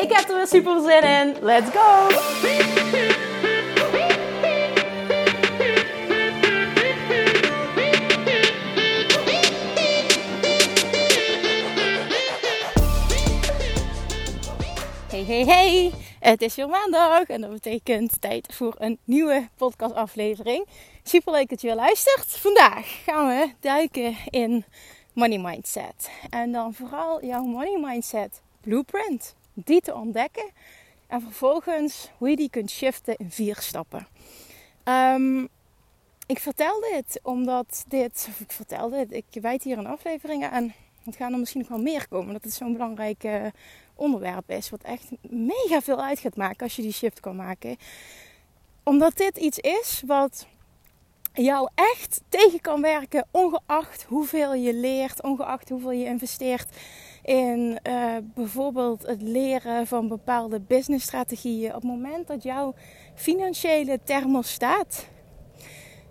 Ik heb er weer super zin in. Let's go! Hey, hey, hey! Het is weer maandag en dat betekent tijd voor een nieuwe podcastaflevering. Super leuk dat je weer luistert. Vandaag gaan we duiken in money mindset. En dan vooral jouw money mindset blueprint. Die te ontdekken en vervolgens hoe je die kunt shiften in vier stappen. Um, ik vertel dit omdat dit, of ik vertel dit, ik wijd hier een aflevering aan. Het gaan er misschien nog wel meer komen, dat het zo'n belangrijk uh, onderwerp is. Wat echt mega veel uit gaat maken als je die shift kan maken. Omdat dit iets is wat jou echt tegen kan werken, ongeacht hoeveel je leert, ongeacht hoeveel je investeert in uh, bijvoorbeeld het leren van bepaalde businessstrategieën. Op het moment dat jouw financiële thermostaat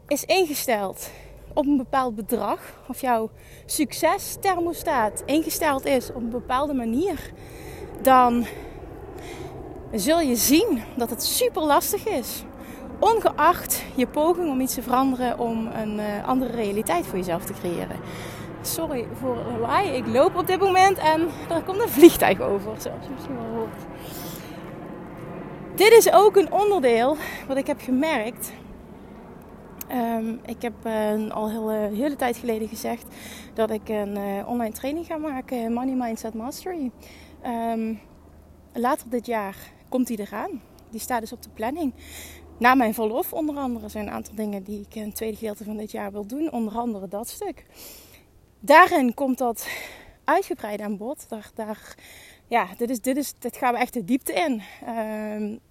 is ingesteld op een bepaald bedrag, of jouw succesthermostaat ingesteld is op een bepaalde manier, dan zul je zien dat het super lastig is. Ongeacht je poging om iets te veranderen om een uh, andere realiteit voor jezelf te creëren. Sorry voor lawaai. Ik loop op dit moment en er komt een vliegtuig over, zoals je misschien wel hoort. Dit is ook een onderdeel wat ik heb gemerkt. Um, ik heb uh, al heel, uh, hele tijd geleden gezegd dat ik een uh, online training ga maken, Money Mindset Mastery. Um, later dit jaar komt die eraan. Die staat dus op de planning. Na mijn verlof onder andere zijn een aantal dingen die ik in het tweede gedeelte van dit jaar wil doen. Onder andere dat stuk. Daarin komt dat uitgebreid aan bod. Daar, daar, ja, dit, is, dit, is, dit gaan we echt de diepte in.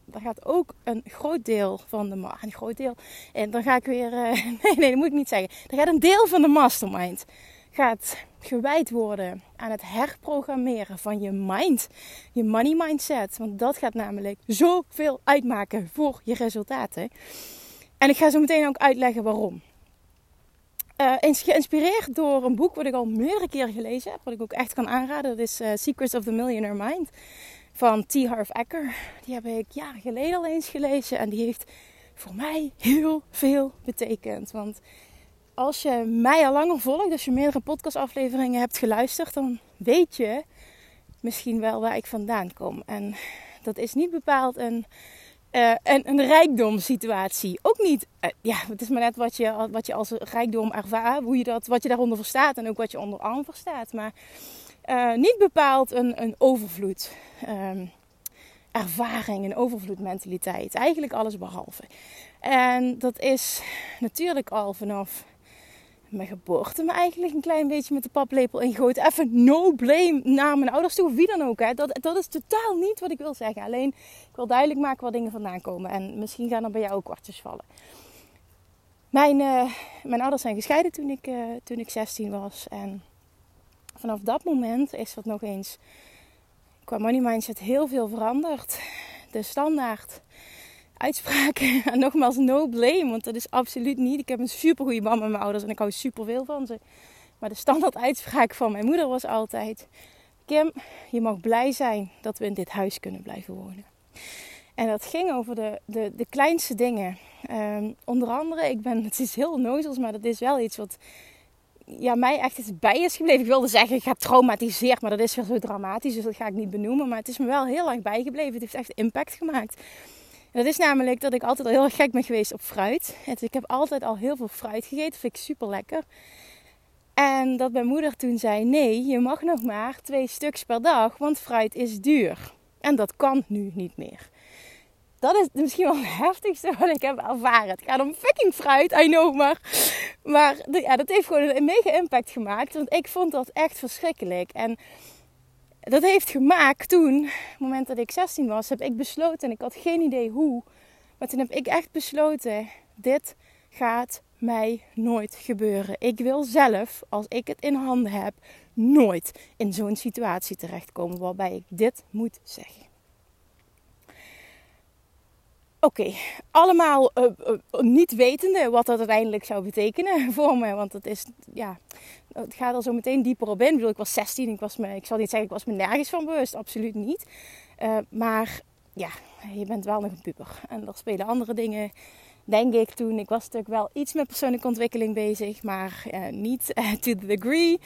Daar gaat ook een groot deel van de... Een groot deel. En dan ga ik weer... Uh, nee, nee, dat moet ik niet zeggen. Er gaat een deel van de mastermind gaat gewijd worden aan het herprogrammeren van je mind, je money mindset. Want dat gaat namelijk zoveel uitmaken voor je resultaten. En ik ga zo meteen ook uitleggen waarom. Uh, geïnspireerd door een boek wat ik al meerdere keren gelezen heb, wat ik ook echt kan aanraden. Dat is uh, Secrets of the Millionaire Mind van T. Harv Eker. Die heb ik jaren geleden al eens gelezen en die heeft voor mij heel veel betekend. Want als je mij al langer volgt, als je meerdere podcastafleveringen hebt geluisterd, dan weet je misschien wel waar ik vandaan kom. En dat is niet bepaald een, uh, een, een rijkdomsituatie. Ook niet, uh, ja, het is maar net wat je, wat je als rijkdom ervaart, hoe je dat, wat je daaronder verstaat en ook wat je onder arm verstaat. Maar uh, niet bepaald een, een overvloed. Um, ervaring, een overvloedmentaliteit. Eigenlijk alles behalve. En dat is natuurlijk al vanaf mijn geboorte me eigenlijk een klein beetje met de paplepel ingooit. Even no blame naar mijn ouders toe, wie dan ook. Hè. Dat, dat is totaal niet wat ik wil zeggen. Alleen, ik wil duidelijk maken waar dingen vandaan komen. En misschien gaan er bij jou ook kwartjes vallen. Mijn, uh, mijn ouders zijn gescheiden toen ik, uh, toen ik 16 was. En vanaf dat moment is dat nog eens qua money mindset heel veel veranderd. De standaard uitspraken. En nogmaals, no blame, want dat is absoluut niet. Ik heb een super goede band met mijn ouders en ik hou super veel van ze. Maar de standaard uitspraak van mijn moeder was altijd: Kim, je mag blij zijn dat we in dit huis kunnen blijven wonen. En dat ging over de, de, de kleinste dingen. Um, onder andere, ik ben, het is heel nozels, maar dat is wel iets wat ja, mij echt is bij is gebleven. Ik wilde zeggen, ik heb getraumatiseerd, maar dat is weer zo dramatisch, dus dat ga ik niet benoemen. Maar het is me wel heel lang bijgebleven. Het heeft echt impact gemaakt. Dat is namelijk dat ik altijd al heel gek ben geweest op fruit. ik heb altijd al heel veel fruit gegeten. Vind ik super lekker. En dat mijn moeder toen zei: Nee, je mag nog maar twee stuks per dag, want fruit is duur. En dat kan nu niet meer. Dat is misschien wel het heftigste wat ik heb ervaren. Het gaat om fucking fruit, I know, maar, maar ja, dat heeft gewoon een mega impact gemaakt. Want ik vond dat echt verschrikkelijk. En dat heeft gemaakt toen, op het moment dat ik 16 was, heb ik besloten, en ik had geen idee hoe, maar toen heb ik echt besloten: dit gaat mij nooit gebeuren. Ik wil zelf, als ik het in handen heb, nooit in zo'n situatie terechtkomen waarbij ik dit moet zeggen. Oké, allemaal uh, uh, niet wetende wat dat uiteindelijk zou betekenen voor me. Want het is, ja, het gaat er zo meteen dieper op in. Ik bedoel, ik was 16, ik, was me, ik zal niet zeggen, ik was me nergens van bewust, absoluut niet. Uh, maar ja, je bent wel nog een puber. En er spelen andere dingen, denk ik, toen. Ik was natuurlijk wel iets met persoonlijke ontwikkeling bezig, maar niet to the degree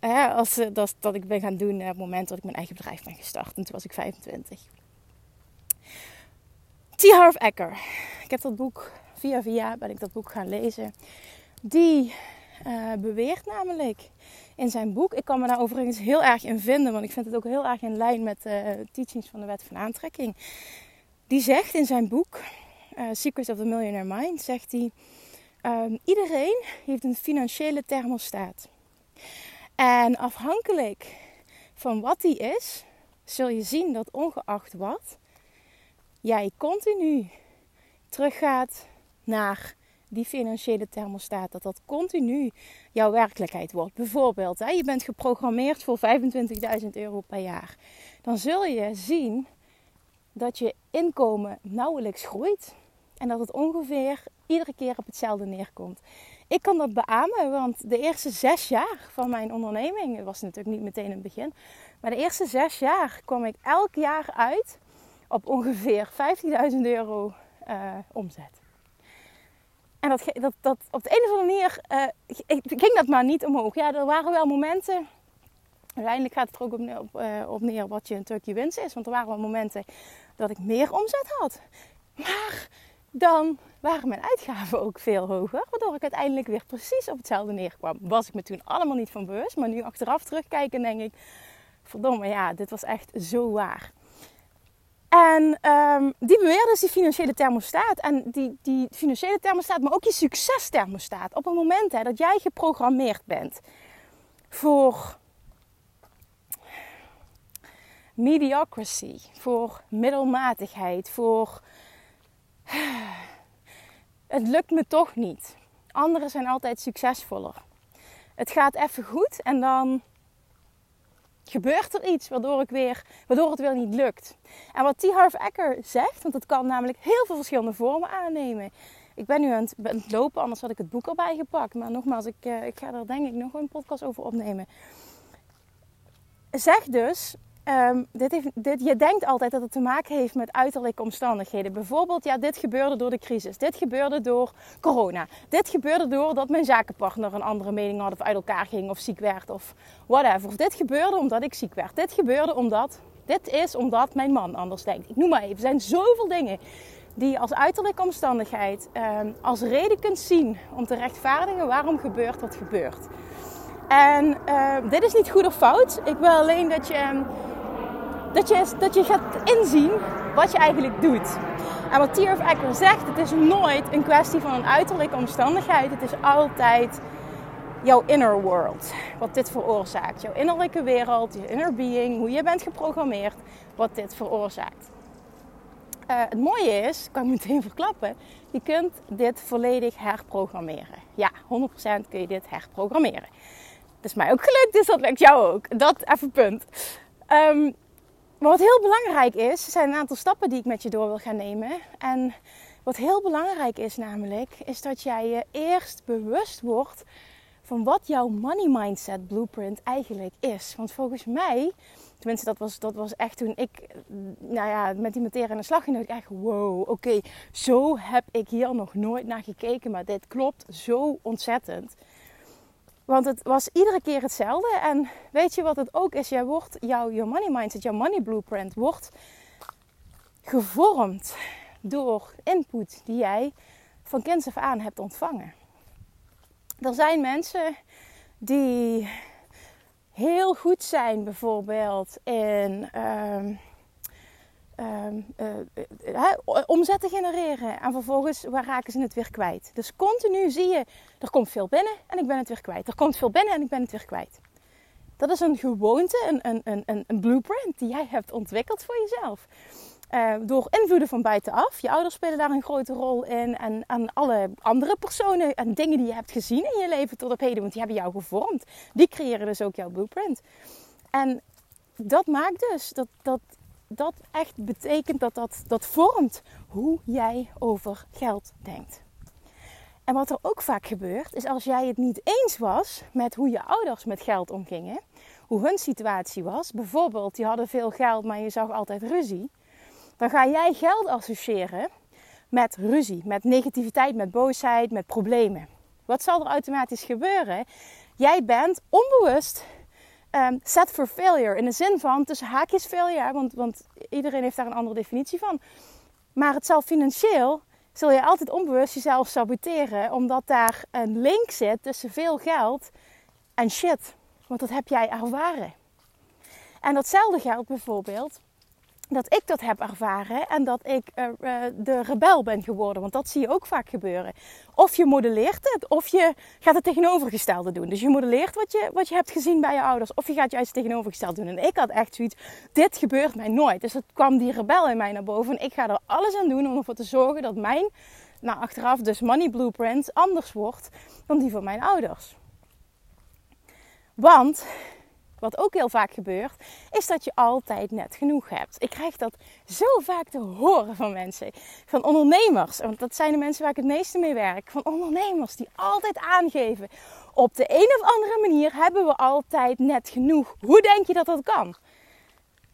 hè, als dat, dat ik ben gaan doen op het moment dat ik mijn eigen bedrijf ben gestart. En toen was ik 25. T. Harv Eker. Ik heb dat boek via via ben ik dat boek gaan lezen. Die uh, beweert namelijk in zijn boek. Ik kan me daar overigens heel erg in vinden, want ik vind het ook heel erg in lijn met de uh, teachings van de wet van aantrekking. Die zegt in zijn boek uh, Secrets of the Millionaire Mind, zegt hij: uh, iedereen heeft een financiële thermostaat. En afhankelijk van wat die is, zul je zien dat ongeacht wat, jij continu teruggaat naar die financiële thermostaat. Dat dat continu jouw werkelijkheid wordt. Bijvoorbeeld, hè, je bent geprogrammeerd voor 25.000 euro per jaar. Dan zul je zien dat je inkomen nauwelijks groeit. En dat het ongeveer iedere keer op hetzelfde neerkomt. Ik kan dat beamen, want de eerste zes jaar van mijn onderneming, het was natuurlijk niet meteen het begin, maar de eerste zes jaar kwam ik elk jaar uit op ongeveer 15.000 euro uh, omzet. En dat, dat, dat op de een of andere manier uh, ging dat maar niet omhoog. Ja, er waren wel momenten. Uiteindelijk gaat het er ook op, op, uh, op neer wat je natuurlijk je winst is. Want er waren wel momenten dat ik meer omzet had. Maar dan waren mijn uitgaven ook veel hoger. Waardoor ik uiteindelijk weer precies op hetzelfde neerkwam. Was ik me toen allemaal niet van bewust. Maar nu achteraf terugkijken denk ik... Verdomme, ja, dit was echt zo waar. En um, die beweerde dus die financiële thermostaat. En die, die financiële thermostaat, maar ook je succesthermostaat. Op het moment hè, dat jij geprogrammeerd bent voor mediocrity, voor middelmatigheid, voor het lukt me toch niet. Anderen zijn altijd succesvoller. Het gaat even goed en dan gebeurt er iets waardoor, ik weer, waardoor het weer niet lukt. En wat T. Harv zegt, want het kan namelijk heel veel verschillende vormen aannemen. Ik ben nu aan het, lopen, anders had ik het boek erbij gepakt. Maar nogmaals, ik, uh, ik ga er denk ik nog een podcast over opnemen. Zeg dus, Um, dit dit, je denkt altijd dat het te maken heeft met uiterlijke omstandigheden. Bijvoorbeeld, ja, dit gebeurde door de crisis. Dit gebeurde door corona. Dit gebeurde doordat mijn zakenpartner een andere mening had of uit elkaar ging of ziek werd of whatever. Of dit gebeurde omdat ik ziek werd. Dit gebeurde omdat. Dit is omdat mijn man anders denkt. Ik noem maar even. Er zijn zoveel dingen die je als uiterlijke omstandigheid um, als reden kunt zien om te rechtvaardigen waarom gebeurt wat gebeurt. En uh, dit is niet goed of fout. Ik wil alleen dat je dat je, je gaat inzien wat je eigenlijk doet. En wat Tier of Ecker zegt, het is nooit een kwestie van een uiterlijke omstandigheid. Het is altijd jouw inner world. Wat dit veroorzaakt. Jouw innerlijke wereld, je inner being, hoe je bent geprogrammeerd, wat dit veroorzaakt. Uh, het mooie is, kan ik meteen verklappen, je kunt dit volledig herprogrammeren. Ja, 100% kun je dit herprogrammeren. Dat is mij ook gelukt, dus dat lukt jou ook. Dat even punt. Um, maar wat heel belangrijk is, zijn een aantal stappen die ik met je door wil gaan nemen. En wat heel belangrijk is namelijk, is dat jij je eerst bewust wordt van wat jouw money mindset blueprint eigenlijk is. Want volgens mij, tenminste dat was, dat was echt toen ik nou ja, met die materie aan de slag ging, dacht ik echt wow, oké, zo heb ik hier nog nooit naar gekeken, maar dit klopt zo ontzettend. Want het was iedere keer hetzelfde. En weet je wat het ook is? Jij wordt, jouw, money mindset, jouw money blueprint wordt gevormd door input die jij van kinds af aan hebt ontvangen. Er zijn mensen die heel goed zijn, bijvoorbeeld in uh, omzet te genereren. En vervolgens waar raken ze het weer kwijt. Dus continu zie je, er komt veel binnen en ik ben het weer kwijt. Er komt veel binnen en ik ben het weer kwijt. Dat is een gewoonte, een, een, een, een blueprint die jij hebt ontwikkeld voor jezelf. Uh, door invloeden van buitenaf. Je ouders spelen daar een grote rol in. En, en alle andere personen en dingen die je hebt gezien in je leven tot op heden. Want die hebben jou gevormd. Die creëren dus ook jouw blueprint. En dat maakt dus dat dat, dat echt betekent dat, dat dat vormt hoe jij over geld denkt. En wat er ook vaak gebeurt, is als jij het niet eens was met hoe je ouders met geld omgingen, hoe hun situatie was, bijvoorbeeld die hadden veel geld, maar je zag altijd ruzie, dan ga jij geld associëren met ruzie, met negativiteit, met boosheid, met problemen. Wat zal er automatisch gebeuren? Jij bent onbewust um, set for failure. In de zin van tussen haakjes failure, want, want iedereen heeft daar een andere definitie van. Maar het zal financieel, zul je altijd onbewust jezelf saboteren, omdat daar een link zit tussen veel geld en shit. Want dat heb jij ervaren. En datzelfde geldt bijvoorbeeld dat ik dat heb ervaren en dat ik uh, de rebel ben geworden. Want dat zie je ook vaak gebeuren. Of je modelleert het, of je gaat het tegenovergestelde doen. Dus je modelleert wat je, wat je hebt gezien bij je ouders, of je gaat juist het tegenovergestelde doen. En ik had echt zoiets, dit gebeurt mij nooit. Dus het kwam die rebel in mij naar boven. En ik ga er alles aan doen om ervoor te zorgen dat mijn, nou achteraf dus money blueprint, anders wordt dan die van mijn ouders. Want wat ook heel vaak gebeurt, is dat je altijd net genoeg hebt. Ik krijg dat zo vaak te horen van mensen. Van ondernemers, want dat zijn de mensen waar ik het meeste mee werk. Van ondernemers die altijd aangeven. Op de een of andere manier hebben we altijd net genoeg. Hoe denk je dat dat kan?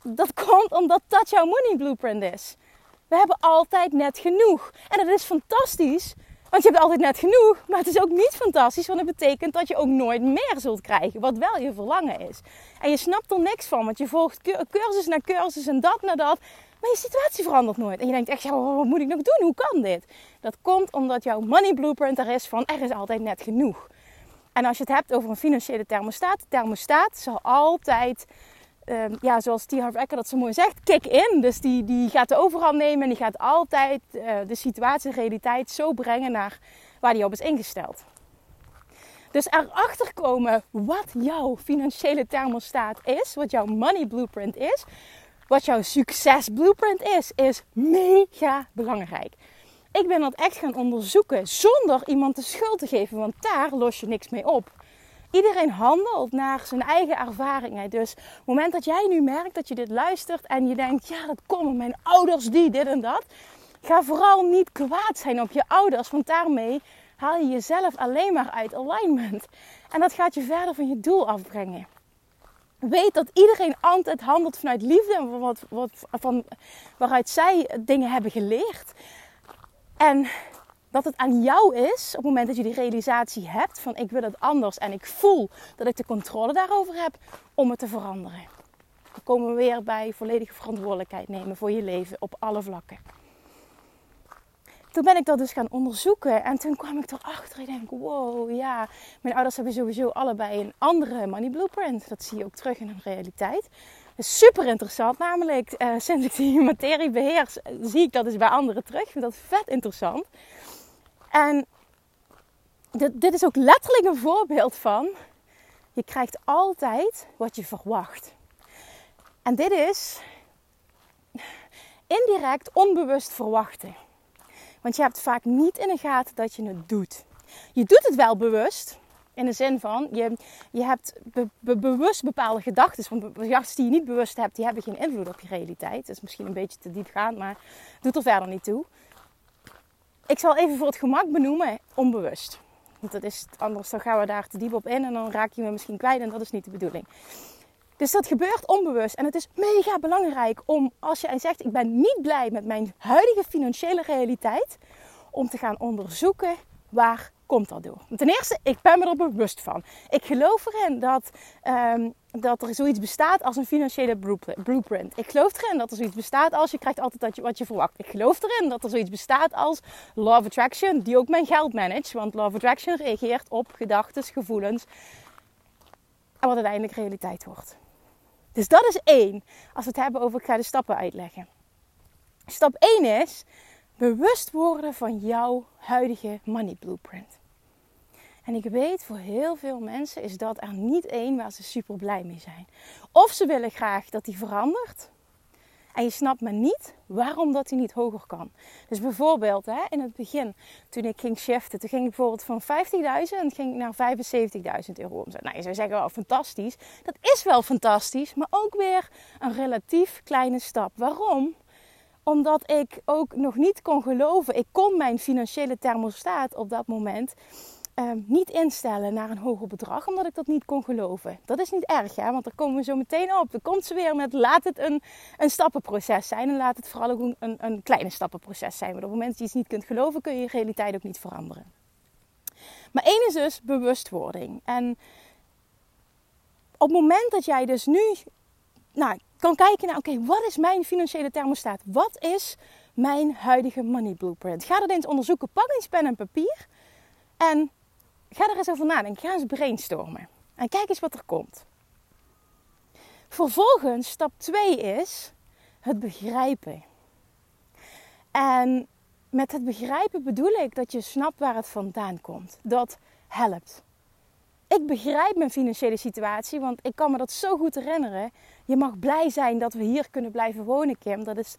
Dat komt omdat dat jouw money blueprint is. We hebben altijd net genoeg. En dat is fantastisch, want je hebt altijd net genoeg. Maar het is ook niet fantastisch, want het betekent dat je ook nooit meer zult krijgen. Wat wel je verlangen is. En je snapt er niks van, want je volgt cursus na cursus en dat na dat. Maar je situatie verandert nooit. En je denkt echt, wat moet ik nog doen? Hoe kan dit? Dat komt omdat jouw money blueprint er is van er is altijd net genoeg. En als je het hebt over een financiële thermostaat, de thermostaat zal altijd um, ja, zoals T. Harv Eker dat zo mooi zegt, kick in. Dus die, die gaat de overhand nemen en die gaat altijd uh, de situatie, de realiteit zo brengen naar waar die op is ingesteld. Dus erachter komen wat jouw financiële thermostaat is, wat jouw money blueprint is, wat jouw succes blueprint is, is mega belangrijk. Ik ben dat echt gaan onderzoeken zonder iemand de schuld te geven, want daar los je niks mee op. Iedereen handelt naar zijn eigen ervaringen. Dus het moment dat jij nu merkt dat je dit luistert en je denkt, ja, dat komen mijn ouders die, dit en dat. Ga vooral niet kwaad zijn op je ouders, want daarmee haal je jezelf alleen maar uit alignment. En dat gaat je verder van je doel afbrengen. Weet dat iedereen altijd handelt vanuit liefde en wat, wat, van, waaruit zij dingen hebben geleerd. En dat het aan jou is, op het moment dat je die realisatie hebt van ik wil het anders en ik voel dat ik de controle daarover heb, om het te veranderen. Dan komen we weer bij volledige verantwoordelijkheid nemen voor je leven op alle vlakken. Toen ben ik dat dus gaan onderzoeken en toen kwam ik erachter. Ik denk, wow, ja, mijn ouders hebben sowieso allebei een andere money blueprint. Dat zie je ook terug in hun realiteit. super interessant, namelijk uh, sinds ik die materie beheers, zie ik dat dus bij anderen terug. Ik vind dat vet interessant. En dit, dit is ook letterlijk een voorbeeld van: je krijgt altijd wat je verwacht. En dit is indirect onbewust verwachten. Want je hebt vaak niet in de gaten dat je het doet. Je doet het wel bewust. In de zin van, je, je hebt bewust bepaalde gedachten. Want gedachten die je niet bewust hebt, die hebben geen invloed op je realiteit. Dat is misschien een beetje te diep gaan, maar doet er verder niet toe. Ik zal even voor het gemak benoemen, onbewust. Want dat is, anders dan gaan we daar te diep op in en dan raak je me misschien kwijt en dat is niet de bedoeling. Dus dat gebeurt onbewust. En het is mega belangrijk om, als je zegt: Ik ben niet blij met mijn huidige financiële realiteit, om te gaan onderzoeken waar komt dat door. Ten eerste, ik ben me er bewust van. Ik geloof erin dat, um, dat er zoiets bestaat als een financiële blueprint. Ik geloof erin dat er zoiets bestaat als je krijgt altijd wat je verwacht. Ik geloof erin dat er zoiets bestaat als Law of Attraction, die ook mijn geld managt. Want Law of Attraction reageert op gedachten, gevoelens en wat uiteindelijk realiteit wordt. Dus dat is één. Als we het hebben over, ik ga de stappen uitleggen. Stap 1 is bewust worden van jouw huidige money blueprint. En ik weet voor heel veel mensen is dat er niet één waar ze super blij mee zijn. Of ze willen graag dat die verandert. En je snapt maar niet waarom dat hij niet hoger kan. Dus bijvoorbeeld hè, in het begin, toen ik ging shiften, toen ging ik bijvoorbeeld van 50.000 ging naar 75.000 euro omzet. Nou, je zou zeggen wel fantastisch. Dat is wel fantastisch, maar ook weer een relatief kleine stap. Waarom? Omdat ik ook nog niet kon geloven. Ik kon mijn financiële thermostaat op dat moment Ehm, niet instellen naar een hoger bedrag, omdat ik dat niet kon geloven. Dat is niet erg, hè? want daar komen we zo meteen op. Dan komt ze weer met laat het een, een stappenproces zijn en laat het vooral ook een, een, kleine stappenproces zijn. Want op het moment dat je iets niet kunt geloven, kun je je realiteit ook niet veranderen. Maar één is dus bewustwording. En op het moment dat jij dus nu nou, kan kijken naar, oké, wat is mijn financiële thermostaat? Wat is mijn huidige money blueprint? Ga dat eens onderzoeken. Pak eens pen en papier. En Ga er eens over nadenken. Ga eens brainstormen. En kijk eens wat er komt. Vervolgens, stap 2 is het begrijpen. En met het begrijpen bedoel ik dat je snapt waar het vandaan komt. Dat helpt. Ik begrijp mijn financiële situatie, want ik kan me dat zo goed herinneren. Je mag blij zijn dat we hier kunnen blijven wonen, Kim. Dat is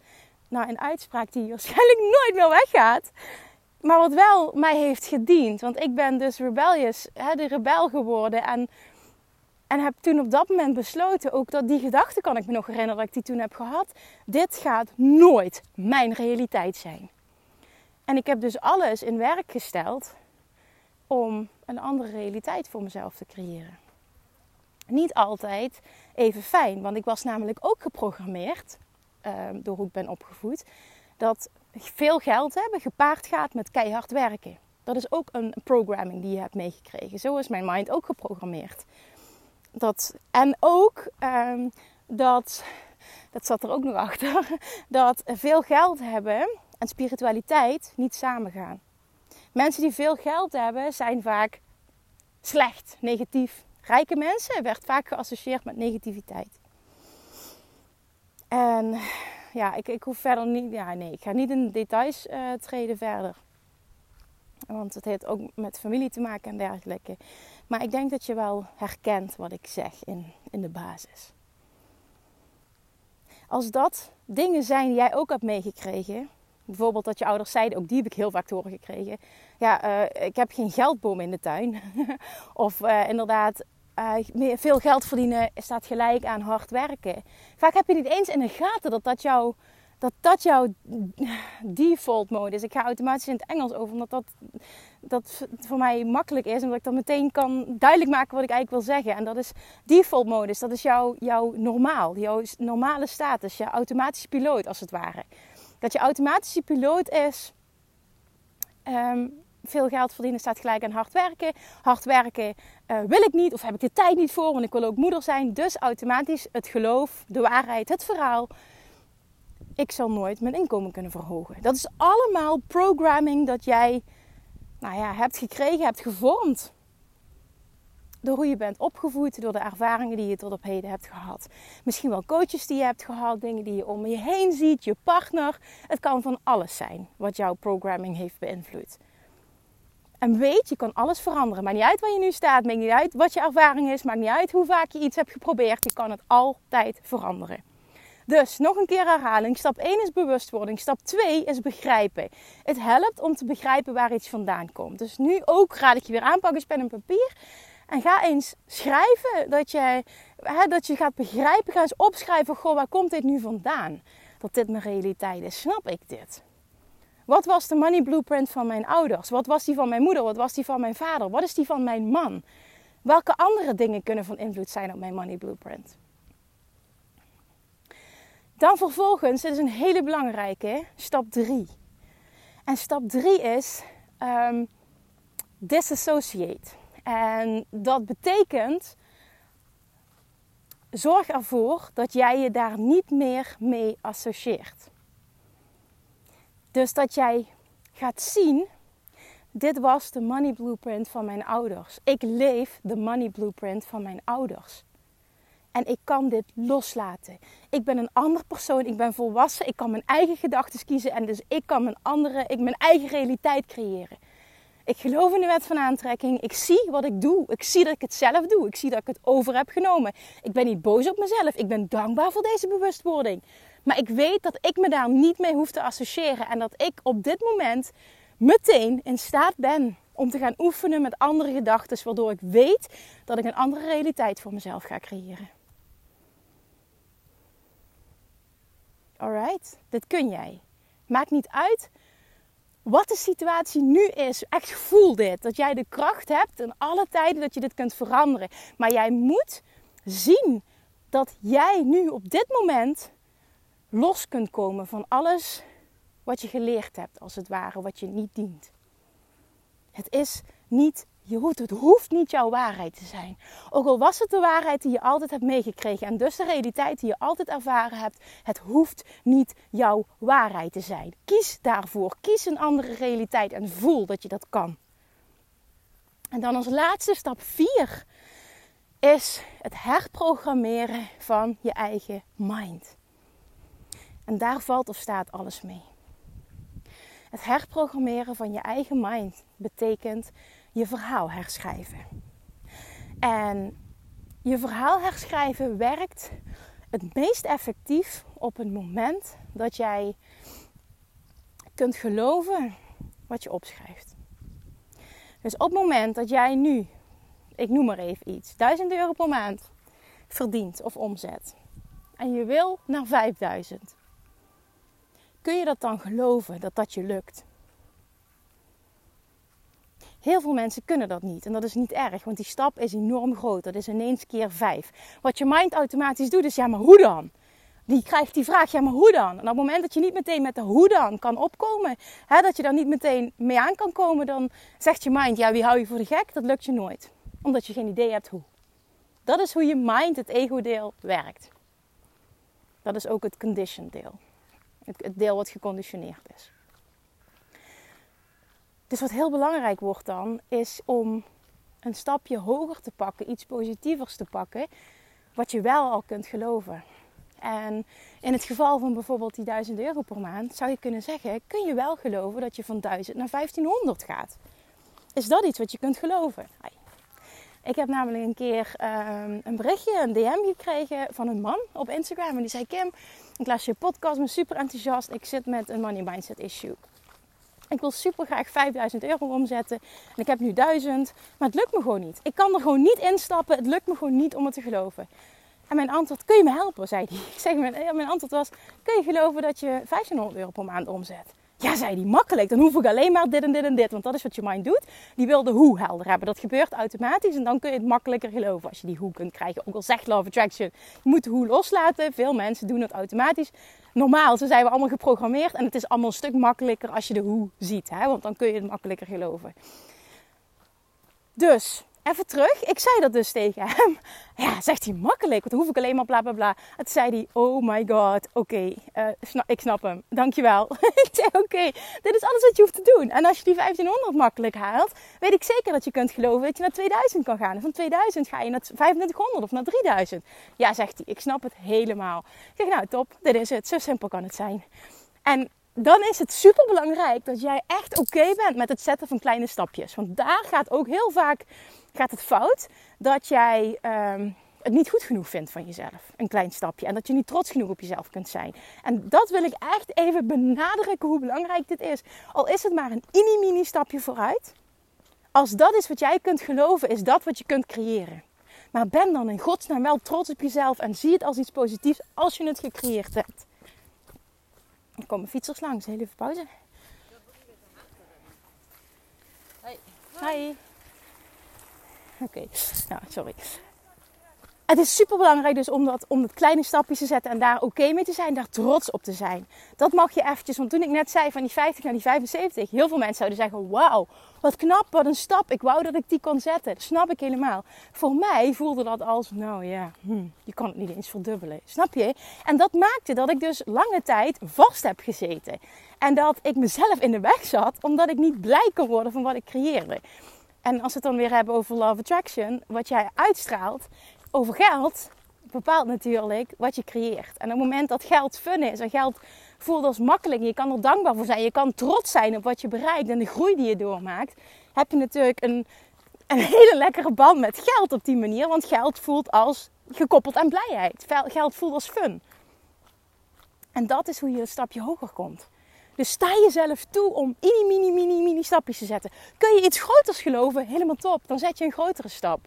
nou een uitspraak die waarschijnlijk nooit meer weggaat. Maar wat wel mij heeft gediend, want ik ben dus rebellious, hè, de rebel geworden. En, en heb toen op dat moment besloten, ook dat die gedachte kan ik me nog herinneren dat ik die toen heb gehad. Dit gaat nooit mijn realiteit zijn. En ik heb dus alles in werk gesteld om een andere realiteit voor mezelf te creëren. Niet altijd even fijn, want ik was namelijk ook geprogrammeerd, uh, door hoe ik ben opgevoed, dat veel geld hebben gepaard gaat met keihard werken. Dat is ook een programming die je hebt meegekregen. Zo is mijn mind ook geprogrammeerd. Dat, en ook um, dat, dat zat er ook nog achter, dat veel geld hebben en spiritualiteit niet samengaan. Mensen die veel geld hebben zijn vaak slecht, negatief. Rijke mensen werd vaak geassocieerd met negativiteit. En ja, ik, ik hoef verder niet. Ja, nee, ik ga niet in details uh, treden verder. Want het heeft ook met familie te maken en dergelijke. Maar ik denk dat je wel herkent wat ik zeg in, in de basis. Als dat dingen zijn die jij ook hebt meegekregen. Bijvoorbeeld dat je ouders zeiden, ook die heb ik heel vaak horen gekregen. Ja, uh, ik heb geen geldboom in de tuin. of uh, inderdaad, uh, veel geld verdienen staat gelijk aan hard werken. Vaak heb je niet eens in de gaten dat dat, jouw, dat, dat jouw default mode is. Ik ga automatisch in het Engels over, omdat dat, dat voor mij makkelijk is. Omdat ik dan meteen kan duidelijk maken wat ik eigenlijk wil zeggen. En dat is default modus. Dat is jouw, jouw normaal, jouw normale status, je automatische piloot als het ware. Dat je automatische piloot is. Um, veel geld verdienen staat gelijk aan hard werken. Hard werken uh, wil ik niet of heb ik de tijd niet voor, want ik wil ook moeder zijn. Dus automatisch het geloof, de waarheid, het verhaal. Ik zal nooit mijn inkomen kunnen verhogen. Dat is allemaal programming dat jij nou ja, hebt gekregen, hebt gevormd. Door hoe je bent opgevoed, door de ervaringen die je tot op heden hebt gehad. Misschien wel coaches die je hebt gehad, dingen die je om je heen ziet, je partner. Het kan van alles zijn wat jouw programming heeft beïnvloed. En weet, je kan alles veranderen. Maakt niet uit waar je nu staat, maakt niet uit wat je ervaring is, maakt niet uit hoe vaak je iets hebt geprobeerd. Je kan het altijd veranderen. Dus nog een keer herhaling. Stap 1 is bewustwording. Stap 2 is begrijpen. Het helpt om te begrijpen waar iets vandaan komt. Dus nu ook raad ik je weer aanpakken, pen en papier. En ga eens schrijven dat je, hè, dat je gaat begrijpen. Ga eens opschrijven, goh, waar komt dit nu vandaan? Dat dit mijn realiteit is. Snap ik dit? Wat was de money blueprint van mijn ouders? Wat was die van mijn moeder? Wat was die van mijn vader? Wat is die van mijn man? Welke andere dingen kunnen van invloed zijn op mijn money blueprint? Dan vervolgens, dit is een hele belangrijke, stap 3. En stap 3 is um, disassociate. En dat betekent, zorg ervoor dat jij je daar niet meer mee associeert. Dus dat jij gaat zien, dit was de money blueprint van mijn ouders. Ik leef de money blueprint van mijn ouders. En ik kan dit loslaten. Ik ben een ander persoon, ik ben volwassen, ik kan mijn eigen gedachten kiezen en dus ik kan mijn, andere, ik mijn eigen realiteit creëren. Ik geloof in de wet van aantrekking. Ik zie wat ik doe. Ik zie dat ik het zelf doe. Ik zie dat ik het over heb genomen. Ik ben niet boos op mezelf. Ik ben dankbaar voor deze bewustwording. Maar ik weet dat ik me daar niet mee hoef te associëren. En dat ik op dit moment meteen in staat ben om te gaan oefenen met andere gedachten. Waardoor ik weet dat ik een andere realiteit voor mezelf ga creëren. Alright, dit kun jij. Maakt niet uit wat de situatie nu is. Echt voel dit. Dat jij de kracht hebt in alle tijden dat je dit kunt veranderen. Maar jij moet zien dat jij nu op dit moment los kunt komen van alles wat je geleerd hebt, als het ware, wat je niet dient. Het is niet je hoeft, het hoeft niet jouw waarheid te zijn. Ook al was het de waarheid die je altijd hebt meegekregen en dus de realiteit die je altijd ervaren hebt, het hoeft niet jouw waarheid te zijn. Kies daarvoor, kies een andere realiteit en voel dat je dat kan. En dan als laatste stap 4 is het herprogrammeren van je eigen mind. En daar valt of staat alles mee. Het herprogrammeren van je eigen mind betekent je verhaal herschrijven. En je verhaal herschrijven werkt het meest effectief op het moment dat jij kunt geloven wat je opschrijft. Dus op het moment dat jij nu, ik noem maar even iets, 1000 euro per maand verdient of omzet. En je wil naar 5000. Kun je dat dan geloven dat dat je lukt? Heel veel mensen kunnen dat niet. En dat is niet erg, want die stap is enorm groot. Dat is ineens keer vijf. Wat je mind automatisch doet, is ja, maar hoe dan? Die krijgt die vraag, ja, maar hoe dan? En op het moment dat je niet meteen met de hoe dan kan opkomen, hè, dat je daar niet meteen mee aan kan komen, dan zegt je mind, ja, wie hou je voor de gek? Dat lukt je nooit. Omdat je geen idee hebt hoe. Dat is hoe je mind, het ego-deel, werkt. Dat is ook het condition deel. Het deel wat geconditioneerd is. Dus wat heel belangrijk wordt dan, is om een stapje hoger te pakken, iets positievers te pakken, wat je wel al kunt geloven. En in het geval van bijvoorbeeld die 1000 euro per maand, zou je kunnen zeggen: kun je wel geloven dat je van 1000 naar 1500 gaat? Is dat iets wat je kunt geloven? Ik heb namelijk een keer ehm, een berichtje, een DM gekregen van een man op Instagram. En die zei: Kim, ik las je podcast, ben super enthousiast. Ik zit met een money mindset issue. Ik wil super graag 5000 euro omzetten. En ik heb nu 1000. Maar het lukt me gewoon niet. Ik kan er gewoon niet instappen. Het lukt me gewoon niet om het te geloven. En mijn antwoord, kun je me helpen? zei hij. Ik zeg, mijn, mijn antwoord was, kun je geloven dat je 1500 euro per maand omzet? Ja, zei hij, makkelijk. Dan hoef ik alleen maar dit en dit en dit. Want dat is wat je mind doet. Die wil de hoe helder hebben. Dat gebeurt automatisch. En dan kun je het makkelijker geloven als je die hoe kunt krijgen. Ook al zegt Love Attraction, je moet de hoe loslaten. Veel mensen doen het automatisch. Normaal, zo zijn we allemaal geprogrammeerd. En het is allemaal een stuk makkelijker als je de hoe ziet. Hè? Want dan kun je het makkelijker geloven. Dus, even terug. Ik zei dat dus tegen hem. Ja, zegt hij makkelijk. Want dan hoef ik alleen maar bla bla bla. Toen zei hij, oh my god, oké, eh, ik snap hem. Dankjewel. ik zei, oké, dit is alles wat je hoeft te doen. En als je die 1500 makkelijk haalt, weet ik zeker dat je kunt geloven dat je naar 2000 kan gaan. En van 2000 ga je naar 2500 of naar 3000. Ja, zegt hij, ik snap het helemaal. Ik zeg, nou top, dit is het. Zo simpel kan het zijn. En dan is het super belangrijk dat jij echt oké bent met het zetten van kleine stapjes. Want daar gaat ook heel vaak gaat het fout dat jij ehm, het niet goed genoeg vindt van jezelf. Een klein stapje. En dat je niet trots genoeg op jezelf kunt zijn. En dat wil ik echt even benadrukken hoe belangrijk dit is. Al is het maar een mini-mini stapje vooruit. Als dat is wat jij kunt geloven, is dat wat je kunt creëren. Maar ben dan in godsnaam wel trots op jezelf en zie het als iets positiefs als je het gecreëerd hebt. Er komen fietsers langs. Heel even pauze. Hoi. Hi. Oké, nou, sorry. Het is super belangrijk dus om, dat, om dat kleine stapjes te zetten en daar oké mee te zijn, daar trots op te zijn. Dat mag je eventjes, want toen ik net zei van die 50 naar die 75, heel veel mensen zouden zeggen, wauw, wat knap, wat een stap. Ik wou dat ik die kon zetten. Dat snap ik helemaal. Voor mij voelde dat als, nou ja, hm, je kan het niet eens verdubbelen. Snap je? En dat maakte dat ik dus lange tijd vast heb gezeten. En dat ik mezelf in de weg zat, omdat ik niet blij kon worden van wat ik creëerde. En als we het dan weer hebben over love attraction, wat jij uitstraalt over geld, bepaalt natuurlijk wat je creëert. En op het moment dat geld fun is en geld voelt als makkelijk. Je kan er dankbaar voor zijn. Je kan trots zijn op wat je bereikt en de groei die je doormaakt. Heb je natuurlijk een, een hele lekkere band met geld op die manier. Want geld voelt als gekoppeld aan blijheid. Geld voelt als fun. En dat is hoe je een stapje hoger komt. Dus sta jezelf toe om mini, mini, mini, mini stapjes te zetten. Kun je iets groters geloven? Helemaal top. Dan zet je een grotere stap.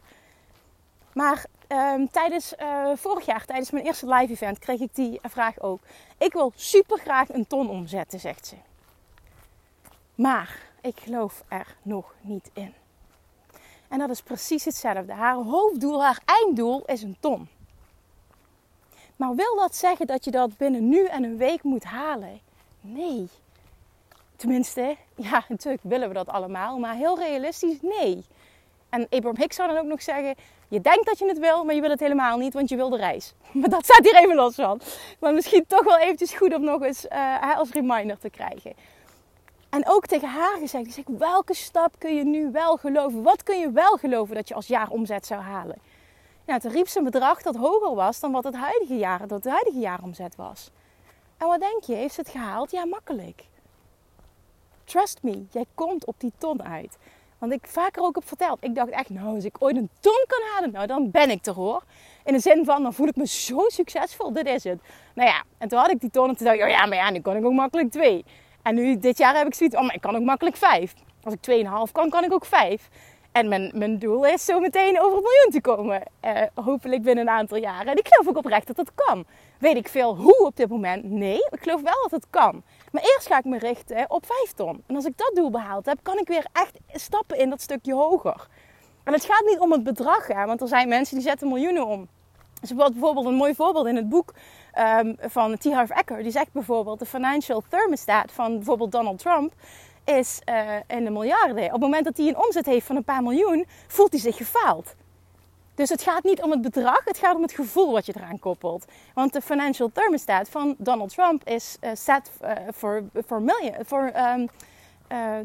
Maar ehm, tijdens uh, vorig jaar, tijdens mijn eerste live event, kreeg ik die vraag ook. Ik wil super graag een ton omzetten, zegt ze. Maar ik geloof er nog niet in. En dat is precies hetzelfde. Haar hoofddoel, haar einddoel is een ton. Maar wil dat zeggen dat je dat binnen nu en een week moet halen? Nee. Tenminste, ja, natuurlijk willen we dat allemaal, maar heel realistisch, nee. En Abraham Hicks zou dan ook nog zeggen: Je denkt dat je het wil, maar je wil het helemaal niet, want je wil de reis. Maar dat staat hier even los van. Maar misschien toch wel eventjes goed om nog eens uh, als reminder te krijgen. En ook tegen haar gezegd: zeg, Welke stap kun je nu wel geloven? Wat kun je wel geloven dat je als jaar omzet zou halen? Ja, toen riep ze een bedrag dat hoger was dan wat het huidige jaar, dat het huidige jaaromzet was. En wat denk je? Heeft ze het gehaald? Ja, makkelijk. Trust me, jij komt op die ton uit. Want ik vaker ook heb verteld. Ik dacht echt, nou, als ik ooit een ton kan halen, nou, dan ben ik er hoor. In de zin van, dan voel ik me zo succesvol. Dit is het. Nou ja, en toen had ik die ton en toen dacht ik, oh ja, maar ja, nu kan ik ook makkelijk twee. En nu, dit jaar heb ik zoiets, oh, maar ik kan ook makkelijk vijf. Als ik tweeënhalf kan, kan ik ook vijf. En mijn, mijn doel is zo meteen over het miljoen te komen. Uh, hopelijk binnen een aantal jaren. En ik geloof ook oprecht dat dat kan. Weet ik veel hoe op dit moment? Nee, ik geloof wel dat het kan. Maar eerst ga ik me richten op 5 ton. En als ik dat doel behaald heb, kan ik weer echt stappen in dat stukje hoger. En het gaat niet om het bedrag, hè, want er zijn mensen die zetten miljoenen om. Dus bijvoorbeeld een mooi voorbeeld in het boek um, van T. Harv Eker. Die zegt bijvoorbeeld de financial thermostat van bijvoorbeeld Donald Trump is uh, in de miljarden. Op het moment dat hij een omzet heeft van een paar miljoen, voelt hij zich gefaald. Dus het gaat niet om het bedrag, het gaat om het gevoel wat je eraan koppelt. Want de financial thermostat van Donald Trump is uh, set voor uh, um,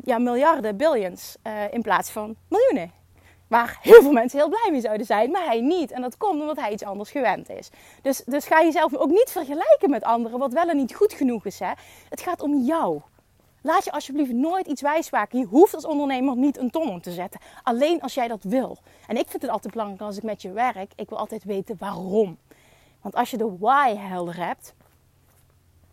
ja, miljarden, billions in plaats van miljoenen. Waar heel veel mensen heel blij mee zouden zijn, maar hij niet. En dat komt omdat hij iets anders gewend is. Dus, dus ga jezelf ook niet vergelijken met anderen, wat wel en niet goed genoeg is. Hè? Het gaat om jou. Laat je alsjeblieft nooit iets wijsmaken. Je hoeft als ondernemer niet een ton om te zetten. Alleen als jij dat wil. En ik vind het altijd belangrijk als ik met je werk. Ik wil altijd weten waarom. Want als je de why helder hebt.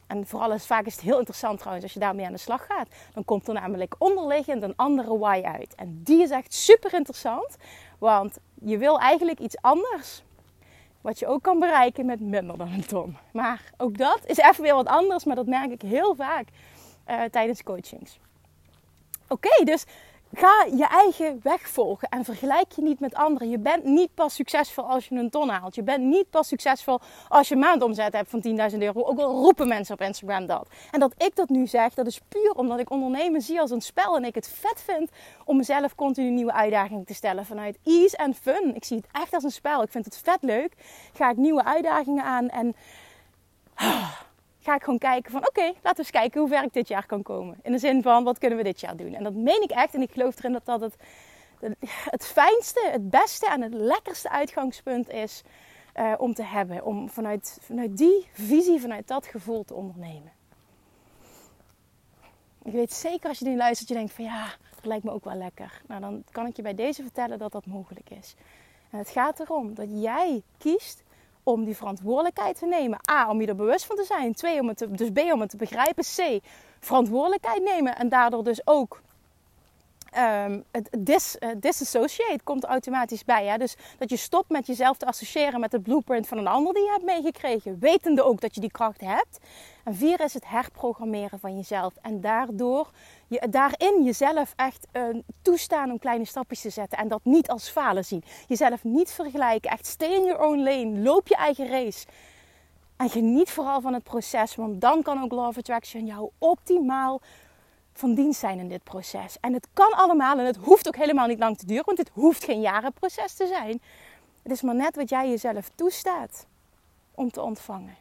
En vooral is vaak is het heel interessant trouwens als je daarmee aan de slag gaat. Dan komt er namelijk onderliggend een andere why uit. En die is echt super interessant. Want je wil eigenlijk iets anders. Wat je ook kan bereiken met minder dan een ton. Maar ook dat is even weer wat anders. Maar dat merk ik heel vaak uh, tijdens coachings. Oké, dus ga je eigen weg volgen en vergelijk je niet met anderen. Je bent niet pas succesvol als je een ton haalt. Je bent niet pas succesvol als je maandomzet hebt van 10.000 euro. Ook al roepen mensen op Instagram dat. En dat ik dat nu zeg, dat is puur omdat ik ondernemen zie als een spel. En ik het vet vind om mezelf continu nieuwe uitdagingen te stellen vanuit ease en fun. Ik zie het echt als een spel. Ik vind het vet leuk. Ga ik nieuwe uitdagingen aan en ga ik gewoon kijken van oké, laten we eens kijken hoe ver ik dit jaar kan komen. In de zin van wat kunnen we dit jaar doen. En dat meen ik echt en ik geloof erin dat dat het, het fijnste, het beste en het lekkerste uitgangspunt is uh, om te hebben. Om vanuit, vanuit die visie, vanuit dat gevoel te ondernemen. Ik weet zeker als je nu luistert, je denkt van ja, dat lijkt me ook wel lekker. Nou, dan kan ik je bij deze vertellen dat dat mogelijk is. En het gaat erom dat jij kiest om die verantwoordelijkheid te nemen. A, om je er bewust van te zijn. Twee, om het te, dus B, om het te begrijpen. C, verantwoordelijkheid nemen en daardoor dus ook um, het dis, uh, disassociate komt automatisch bij. Hè? Dus dat je stopt met jezelf te associëren met de blueprint van een ander die je hebt meegekregen. Wetende ook dat je die kracht hebt. En vier is het herprogrammeren van jezelf. En daardoor je, daarin jezelf echt toestaan om kleine stapjes te zetten. En dat niet als falen zien. Jezelf niet vergelijken. Echt stay in your own lane. Loop je eigen race. En geniet vooral van het proces. Want dan kan ook Law of Attraction jou optimaal van dienst zijn in dit proces. En het kan allemaal en het hoeft ook helemaal niet lang te duren, want het hoeft geen jarenproces te zijn. Het is maar net wat jij jezelf toestaat om te ontvangen.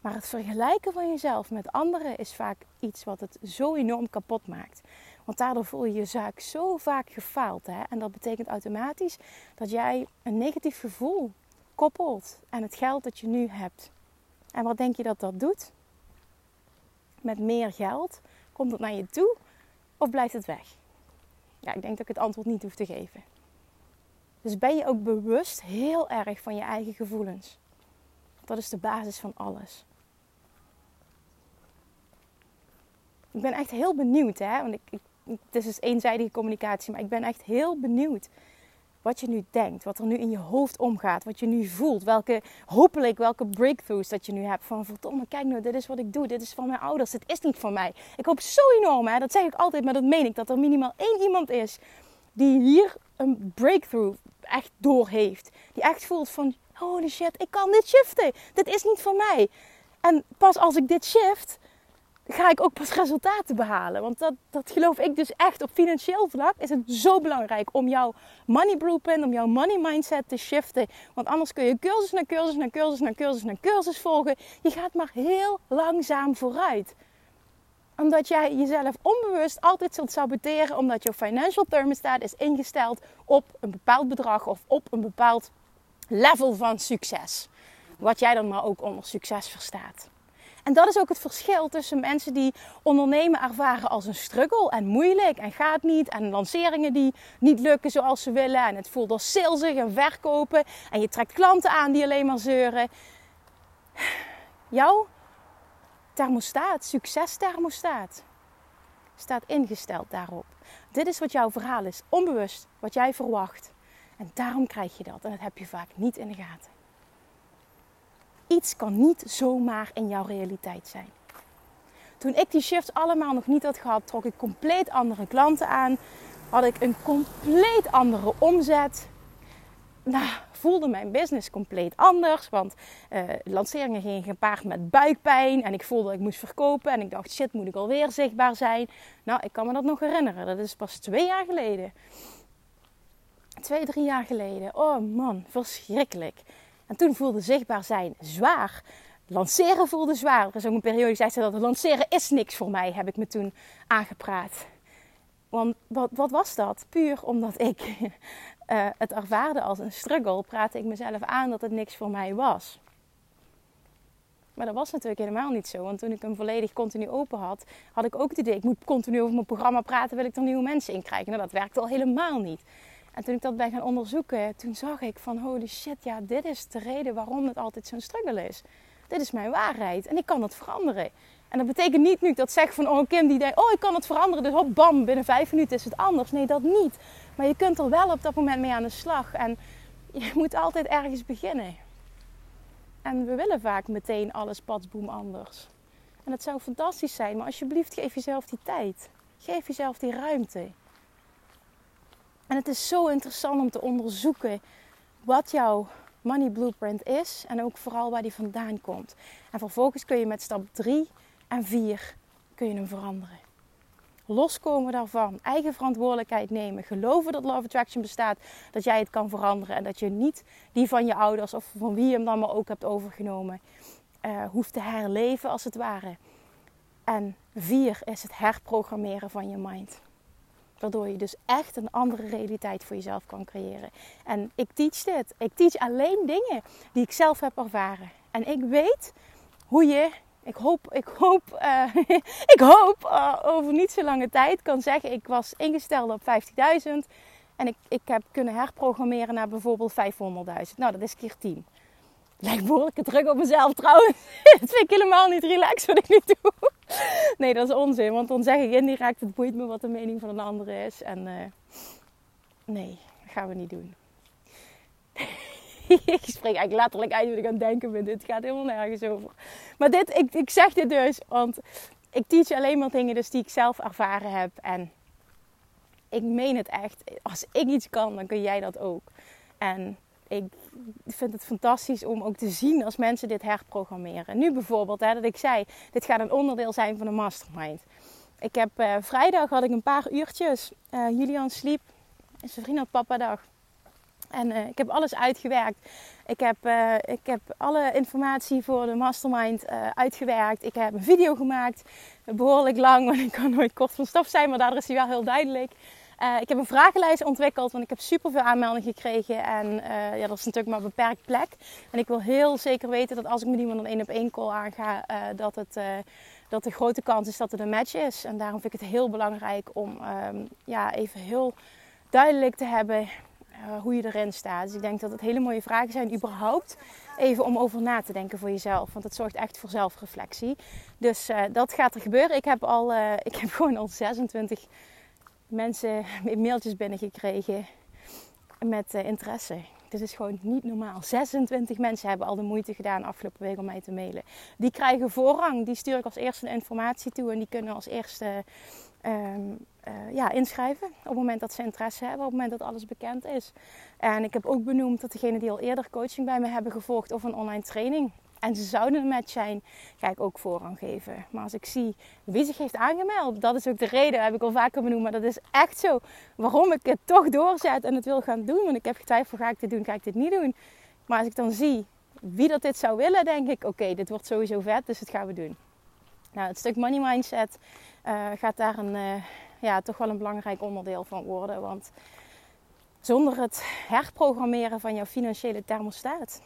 Maar het vergelijken van jezelf met anderen is vaak iets wat het zo enorm kapot maakt. Want daardoor voel je je zaak zo vaak gefaald. Hè? En dat betekent automatisch dat jij een negatief gevoel koppelt aan het geld dat je nu hebt. En wat denk je dat dat doet? met meer geld? Komt het naar je toe of blijft het weg? Ja, ik denk dat ik het antwoord niet hoef te geven. Dus ben je ook bewust heel erg van je eigen gevoelens. Dat is de basis van alles. Ik ben echt heel benieuwd, hè? Want ik, het is dus eenzijdige communicatie, maar ik ben echt heel benieuwd wat je nu denkt, wat er nu in je hoofd omgaat, wat je nu voelt, welke, hopelijk welke breakthroughs dat je nu hebt. Van verdomme, kijk nou, dit is wat ik doe, dit is van mijn ouders, dit is niet van mij. Ik hoop zo enorm, hè? dat zeg ik altijd, maar dat meen ik, dat er minimaal één iemand is die hier een breakthrough echt door heeft. Die echt voelt van, holy shit, ik kan dit shiften. Dit is niet van mij. En pas als ik dit shift, ga ik ook pas resultaten behalen. Want dat, dat geloof ik dus echt. Op financieel vlak is het zo belangrijk om jouw money blueprint, om jouw money mindset te shiften. Want anders kun je cursus na cursus na cursus na cursus na cursus volgen. Je gaat maar heel langzaam vooruit omdat jij jezelf onbewust altijd zult saboteren. Omdat jouw financial thermostat is ingesteld op een bepaald bedrag of op een bepaald level van succes. Wat jij dan maar ook onder succes verstaat. En dat is ook het verschil tussen mensen die ondernemen ervaren als een struggle en moeilijk en gaat niet. En lanceringen die niet lukken zoals ze willen. En het voelt als salesig en verkopen. En je trekt klanten aan die alleen maar zeuren. Jouw thermostaat, succesthermostaat, staat ingesteld daarop. Dit is wat jouw verhaal is, onbewust, wat jij verwacht. En daarom krijg je dat. En dat heb je vaak niet in de gaten. Iets kan niet zomaar in jouw realiteit zijn. Toen ik die shifts allemaal nog niet had gehad, trok ik compleet andere klanten aan. Had ik een compleet andere omzet nou, voelde mijn business compleet anders. Want uh, lanceringen gingen gepaard met buikpijn. En ik voelde dat ik moest verkopen. En ik dacht, shit, moet ik alweer zichtbaar zijn? Nou, ik kan me dat nog herinneren. Dat is pas twee jaar geleden. Twee, drie jaar geleden. Oh man, verschrikkelijk. En toen voelde zichtbaar zijn zwaar. Lanceren voelde zwaar. Er is ook een periode die zei ze dat lanceren is niks voor mij, heb ik me toen aangepraat. Want wat, wat was dat? Puur omdat ik uh, het ervaarde als een struggle, praatte ik mezelf aan dat het niks voor mij was. Maar dat was natuurlijk helemaal niet zo. Want toen ik hem volledig continu open had, had ik ook het idee: ik moet continu over mijn programma praten, wil ik er nieuwe mensen in krijgen. Nou, dat werkte al helemaal niet. En toen ik dat ben gaan onderzoeken, toen zag ik van holy shit, ja, dit is de reden waarom het altijd zo'n struggle is. Dit is mijn waarheid en ik kan het veranderen. En dat betekent niet nu dat zeg van, oh Kim die denkt, oh ik kan het veranderen, dus hop bam, binnen vijf minuten is het anders. Nee, dat niet. Maar je kunt er wel op dat moment mee aan de slag. En je moet altijd ergens beginnen. En we willen vaak meteen alles padsboom anders. En dat zou fantastisch zijn, maar alsjeblieft geef jezelf die tijd. Geef jezelf die ruimte. En het is zo interessant om te onderzoeken wat jouw money blueprint is en ook vooral waar die vandaan komt. En vervolgens kun je met stap 3 en 4 kun je hem veranderen. Loskomen daarvan, eigen verantwoordelijkheid nemen, geloven dat Love Attraction bestaat, dat jij het kan veranderen en dat je niet die van je ouders of van wie je hem dan maar ook hebt overgenomen, uh, hoeft te herleven als het ware. En vier is het herprogrammeren van je mind. Waardoor je dus echt een andere realiteit voor jezelf kan creëren. En ik teach dit. Ik teach alleen dingen die ik zelf heb ervaren. En ik weet hoe je ik hoop, ik hoop, uh, ik hoop uh, over niet zo lange tijd kan zeggen: ik was ingesteld op 50.000 en ik, ik heb kunnen herprogrammeren naar bijvoorbeeld 500.000. Nou, dat is keer 10. Lijkt behoorlijk druk op mezelf trouwens. dat vind ik helemaal niet relaxed wat ik nu doe. Nee, dat is onzin, want dan zeg ik indirect: het boeit me wat de mening van een ander is. En uh, nee, dat gaan we niet doen. ik spreek eigenlijk letterlijk uit wat ik aan het denken ben. Dit gaat helemaal nergens over. Maar dit, ik, ik zeg dit dus, want ik teach alleen maar dingen dus die ik zelf ervaren heb. En ik meen het echt. Als ik iets kan, dan kun jij dat ook. En ik vind het fantastisch om ook te zien als mensen dit herprogrammeren. Nu bijvoorbeeld, hè, dat ik zei, dit gaat een onderdeel zijn van een mastermind. Ik heb uh, vrijdag had ik een paar uurtjes. Uh, Julian sliep. En zijn vriend had papa dag. En uh, ik heb alles uitgewerkt. Ik heb, uh, ik heb alle informatie voor de mastermind uitgewerkt. Ik heb een video gemaakt. Behoorlijk lang, want ik kan nooit kort van stof zijn. Maar daardoor is hij wel heel duidelijk. Ik heb een vragenlijst ontwikkeld, want ik heb superveel aanmeldingen gekregen. En ja, dat is natuurlijk maar een beperkt plek. En ik wil heel zeker weten dat als ik met iemand een één op één call aanga, dat het dat de grote kans is dat het een match is. En daarom vind ik het heel belangrijk om ehm, ja, even heel duidelijk te hebben hoe je erin staat. Dus ik denk dat het hele mooie vragen zijn, überhaupt even om over na te denken voor jezelf. Want het zorgt echt voor zelfreflectie. Dus dat gaat er gebeuren. Ik heb, al, ik heb gewoon al 26 mensen mailtjes binnengekregen met interesse. Dit is gewoon niet normaal. 26 mensen hebben al de moeite gedaan afgelopen week om mij te mailen. Die krijgen voorrang. Die stuur ik als eerste de informatie toe. En die kunnen als eerste um, uh, ja, inschrijven. Op het moment dat ze interesse hebben. Op het moment dat alles bekend is. En ik heb ook benoemd dat degenen die al eerder coaching bij me hebben gevolgd. Of een online training en ze zouden een zijn, ga ik ook voorrang geven. Maar als ik zie wie zich heeft aangemeld, dat is ook de reden, heb ik al vaker benoemd. Maar dat is echt zo waarom ik het toch doorzet en het wil gaan doen. Want ik heb getwijfeld, ga ik dit doen, ga ik dit niet doen. Maar als ik dan zie wie dat dit zou willen, denk ik, oké, dit wordt sowieso vet, dus dat gaan we doen. Nou, het stuk money mindset uh, gaat daar een, uh, ja, toch wel een belangrijk onderdeel van worden. Want zonder het herprogrammeren van jouw financiële thermostaat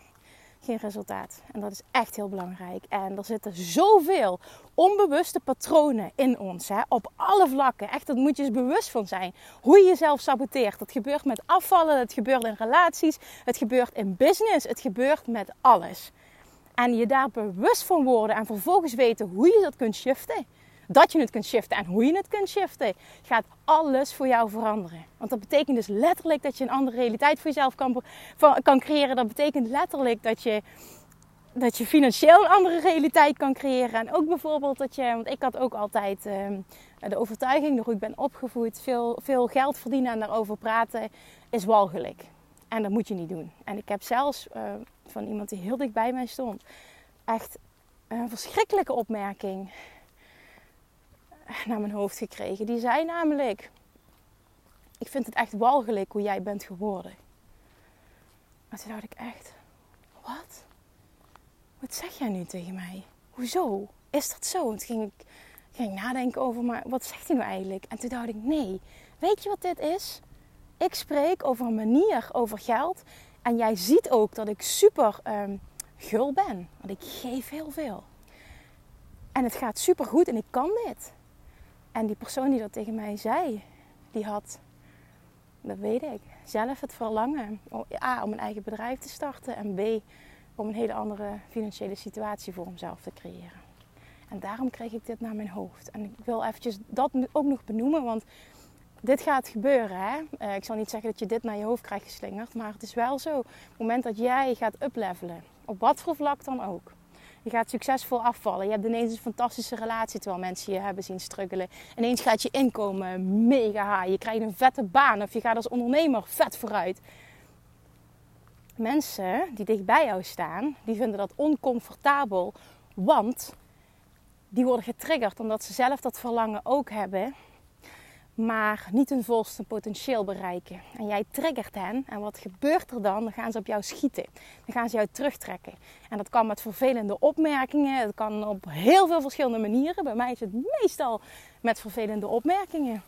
geen resultaat. En dat is echt heel belangrijk. En er zitten zoveel onbewuste patronen in ons. Hè, op alle vlakken. Echt, dat moet je eens bewust van zijn. Hoe je jezelf saboteert. Dat gebeurt met afvallen. Het gebeurt in relaties. Het gebeurt in business. Het gebeurt met alles. En je daar bewust van worden. En vervolgens weten hoe je dat kunt shiften dat je het kunt shiften en hoe je het kunt shiften, gaat alles voor jou veranderen. Want dat betekent dus letterlijk dat je een andere realiteit voor jezelf kan, kan creëren. Dat betekent letterlijk dat je, dat je financieel een andere realiteit kan creëren. En ook bijvoorbeeld dat je, want ik had ook altijd ehm, de overtuiging, hoe ik ben opgevoed, veel, veel geld verdienen en daarover praten is walgelijk. En dat moet je niet doen. En ik heb zelfs uh, van iemand die heel dicht bij mij stond, echt een verschrikkelijke opmerking naar mijn hoofd gekregen. Die zei namelijk: Ik vind het echt walgelijk hoe jij bent geworden. Maar toen dacht ik echt: Wat? Wat zeg jij nu tegen mij? Hoezo? Is dat zo? En toen ging ik, ging nadenken over: Maar wat zegt hij nou eigenlijk? En toen dacht ik: Nee. Weet je wat dit is? Ik spreek over een manier over geld. En jij ziet ook dat ik super um, gul ben. Want ik geef heel veel. En het gaat super goed en ik kan dit. En die persoon die dat tegen mij zei, die had, dat weet ik, zelf het verlangen A, om een eigen bedrijf te starten en B, om een hele andere financiële situatie voor hemzelf te creëren. En daarom kreeg ik dit naar mijn hoofd. En ik wil eventjes dat ook nog benoemen, want dit gaat gebeuren. Hè? Uh, ik zal niet zeggen dat je dit naar je hoofd krijgt geslingerd, maar het is wel zo. Op het moment dat jij gaat uplevelen, op wat voor vlak dan ook, je gaat succesvol afvallen. Je hebt ineens een fantastische relatie terwijl mensen je hebben zien struggelen. Ineens gaat je inkomen mega high. Je krijgt een vette baan of je gaat als ondernemer vet vooruit. Mensen die dicht bij jou staan, die vinden dat oncomfortabel. Want die worden getriggerd omdat ze zelf dat verlangen ook hebben maar niet hun volste potentieel bereiken. En jij triggert hen. En wat gebeurt er dan? Dan gaan ze op jou schieten. Dan gaan ze jou terugtrekken. En dat kan met vervelende opmerkingen. Dat kan op heel veel verschillende manieren. Bij mij is het meestal met vervelende opmerkingen.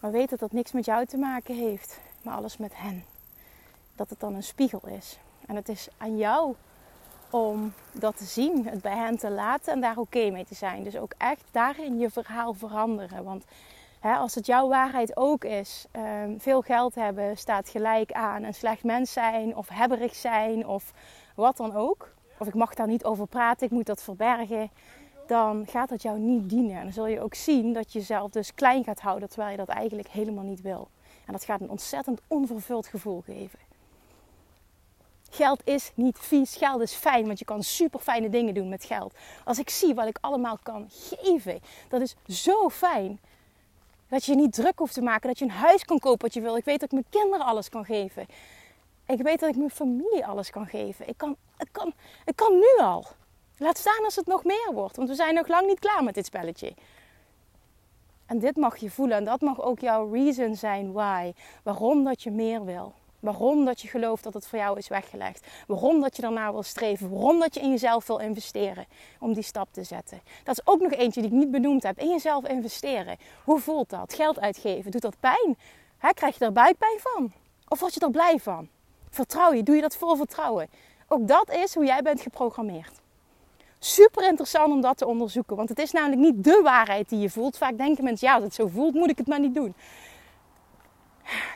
Maar weet dat dat niks met jou te maken heeft, maar alles met hen. Dat het dan een spiegel is. En het is aan jou om dat te zien, het bij hen te laten en daar oké mee te zijn. Dus ook echt daarin je verhaal veranderen. Want hè, als het jouw waarheid ook is, ehm, veel geld hebben staat gelijk aan een slecht mens zijn of hebberig zijn of wat dan ook. Of ik mag daar niet over praten, ik moet dat verbergen. Dan gaat dat jou niet dienen. En dan zul je ook zien dat je jezelf dus klein gaat houden terwijl je dat eigenlijk helemaal niet wil. En dat gaat een ontzettend onvervuld gevoel geven. Geld is niet vies, geld is fijn, want je kan super fijne dingen doen met geld. Als ik zie wat ik allemaal kan geven, dat is zo fijn. Dat je je niet druk hoeft te maken, dat je een huis kan kopen wat je wil. Ik weet dat ik mijn kinderen alles kan geven. Ik weet dat ik mijn familie alles kan geven. Ik kan, ik kan, ik kan nu al. Laat staan als het nog meer wordt, want we zijn nog lang niet klaar met dit spelletje. En dit mag je voelen en dat mag ook jouw reason zijn why. Waarom dat je meer wil. Waarom dat je gelooft dat het voor jou is weggelegd. Waarom dat je daarna wil streven. Waarom dat je in jezelf wil investeren. Om die stap te zetten. Dat is ook nog eentje die ik niet benoemd heb. In jezelf investeren. Hoe voelt dat? Geld uitgeven. Doet dat pijn? krijg je er buikpijn van? Of word je er blij van? Vertrouw je? Doe je dat vol vertrouwen? Ook dat is hoe jij bent geprogrammeerd. Super interessant om dat te onderzoeken. Want het is namelijk niet de waarheid die je voelt. Vaak denken mensen, ja, als het zo voelt, moet ik het maar niet doen.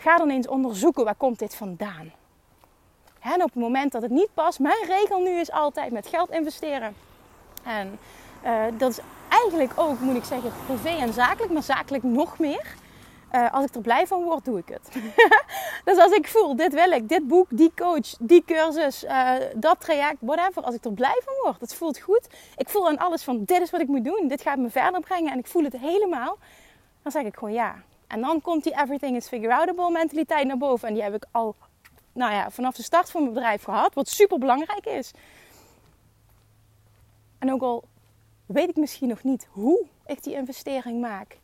Ga dan eens onderzoeken, waar komt dit vandaan? En op het moment dat het niet past, mijn regel nu is altijd met geld investeren. En uh, dat is eigenlijk ook, moet ik zeggen, privé en zakelijk, maar zakelijk nog meer. Uh, als ik er blij van word, doe ik het. dus als ik voel, dit wil ik, dit boek, die coach, die cursus, uh, dat traject, whatever. Als ik er blij van word, het voelt goed. Ik voel aan alles van, dit is wat ik moet doen. Dit gaat me verder brengen en ik voel het helemaal. Dan zeg ik gewoon ja. En dan komt die everything is figure outable mentaliteit naar boven. En die heb ik al nou ja, vanaf de start van mijn bedrijf gehad. Wat super belangrijk is. En ook al weet ik misschien nog niet hoe ik die investering maak.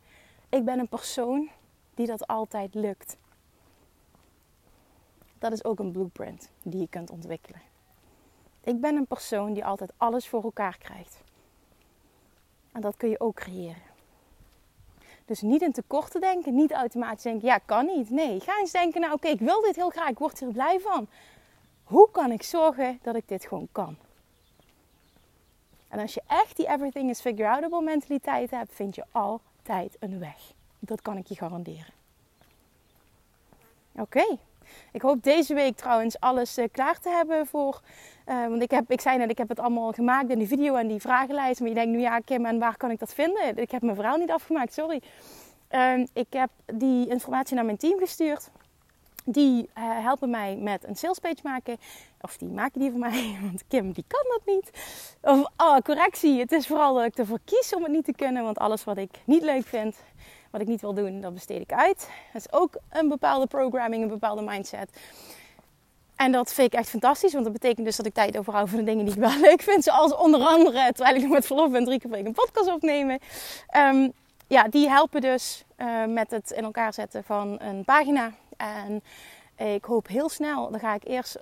Ik ben een persoon die dat altijd lukt. Dat is ook een blueprint die je kunt ontwikkelen. Ik ben een persoon die altijd alles voor elkaar krijgt. En dat kun je ook creëren. Dus niet in tekorten denken, niet automatisch denken, ja, kan niet. Nee, ga eens denken, nou oké, ik wil dit heel graag, ik word hier blij van. Hoe kan ik zorgen dat ik dit gewoon kan? En als je echt die everything is figure outable mentaliteit hebt, vind je altijd een weg. Dat kan ik je garanderen. Oké. Ik hoop deze week trouwens alles uh, klaar te hebben voor. Uh, want ik, heb, ik zei net, ik heb het allemaal gemaakt in die video en die vragenlijst. Maar je denkt nu, ja, Kim, en waar kan ik dat vinden? Ik heb mijn verhaal niet afgemaakt, sorry. Uh, ik heb die informatie naar mijn team gestuurd. Die uh, helpen mij met een salespage maken. Of die maken die voor mij, want Kim die kan dat niet. Of oh, correctie, het is vooral dat ik ervoor kies om het niet te kunnen. Want alles wat ik niet leuk vind, wat ik niet wil doen, dat besteed ik uit. Dat is ook een bepaalde programming, een bepaalde mindset. En dat vind ik echt fantastisch, want dat betekent dus dat ik tijd overhoud voor de dingen die ik wel leuk vind. Zoals onder andere, terwijl ik nog met verlof ben, drie keer per week een podcast opnemen. Um, ja, die helpen dus uh, met het in elkaar zetten van een pagina. En ik hoop heel snel, dan ga ik eerst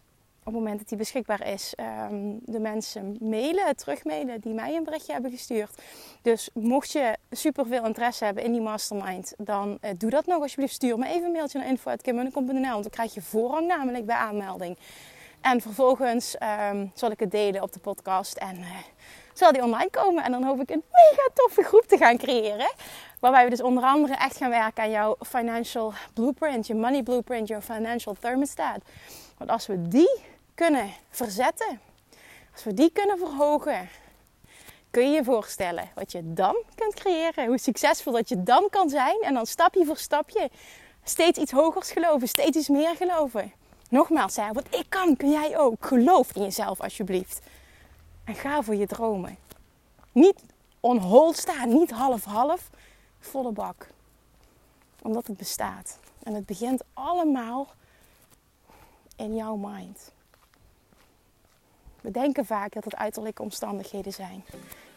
op het moment dat die beschikbaar is, um, de mensen mailen, terugmailen die mij een berichtje hebben gestuurd. Dus mocht je super veel interesse hebben in die mastermind, dan uh, doe dat nog alsjeblieft. Stuur me even een mailtje naar info.kimmunnekom.nl, want dan krijg je voorrang namelijk bij aanmelding. En vervolgens um, zal ik het delen op de podcast en uh, zal die online komen. En dan hoop ik een mega toffe groep te gaan creëren. Waarbij we dus onder andere echt gaan werken aan jouw financial blueprint, je money blueprint, jouw financial thermostat. Want als we die kunnen verzetten, als we die kunnen verhogen, kun je je voorstellen wat je dan kunt creëren. Hoe succesvol dat je dan kan zijn. En dan stapje voor stapje steeds iets hogers geloven, steeds iets meer geloven. Nogmaals, wat ik kan, kun jij ook. Geloof in jezelf alsjeblieft. En ga voor je dromen. Niet on hold staan, niet half-half, volle bak. Omdat het bestaat. En het begint allemaal in jouw mind. We denken vaak dat het uiterlijke omstandigheden zijn.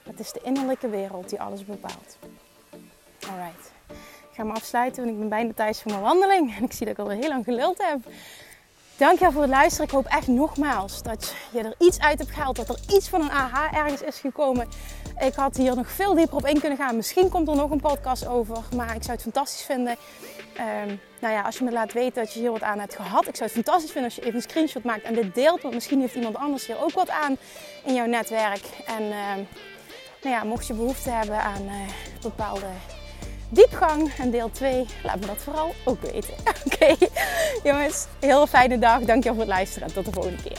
Het is de innerlijke wereld die alles bepaalt. Alright. Ik ga me afsluiten, want ik ben bijna thuis voor mijn wandeling. En ik zie dat ik al heel lang geluld heb. Dankjewel voor het luisteren. Ik hoop echt nogmaals dat je er iets uit hebt gehaald. Dat er iets van een aha ergens is gekomen. Ik had hier nog veel dieper op in kunnen gaan. Misschien komt er nog een podcast over. Maar ik zou het fantastisch vinden. Um, nou ja, als je me laat weten dat je hier wat aan hebt gehad. Ik zou het fantastisch vinden als je even een screenshot maakt en dit deelt. Want misschien heeft iemand anders hier ook wat aan in jouw netwerk. En uh, nou ja, mocht je behoefte hebben aan uh, bepaalde diepgang en deel 2, laat me dat vooral ook weten. Oké, okay. jongens, heel fijne dag. Dankjewel voor het luisteren en tot de volgende keer.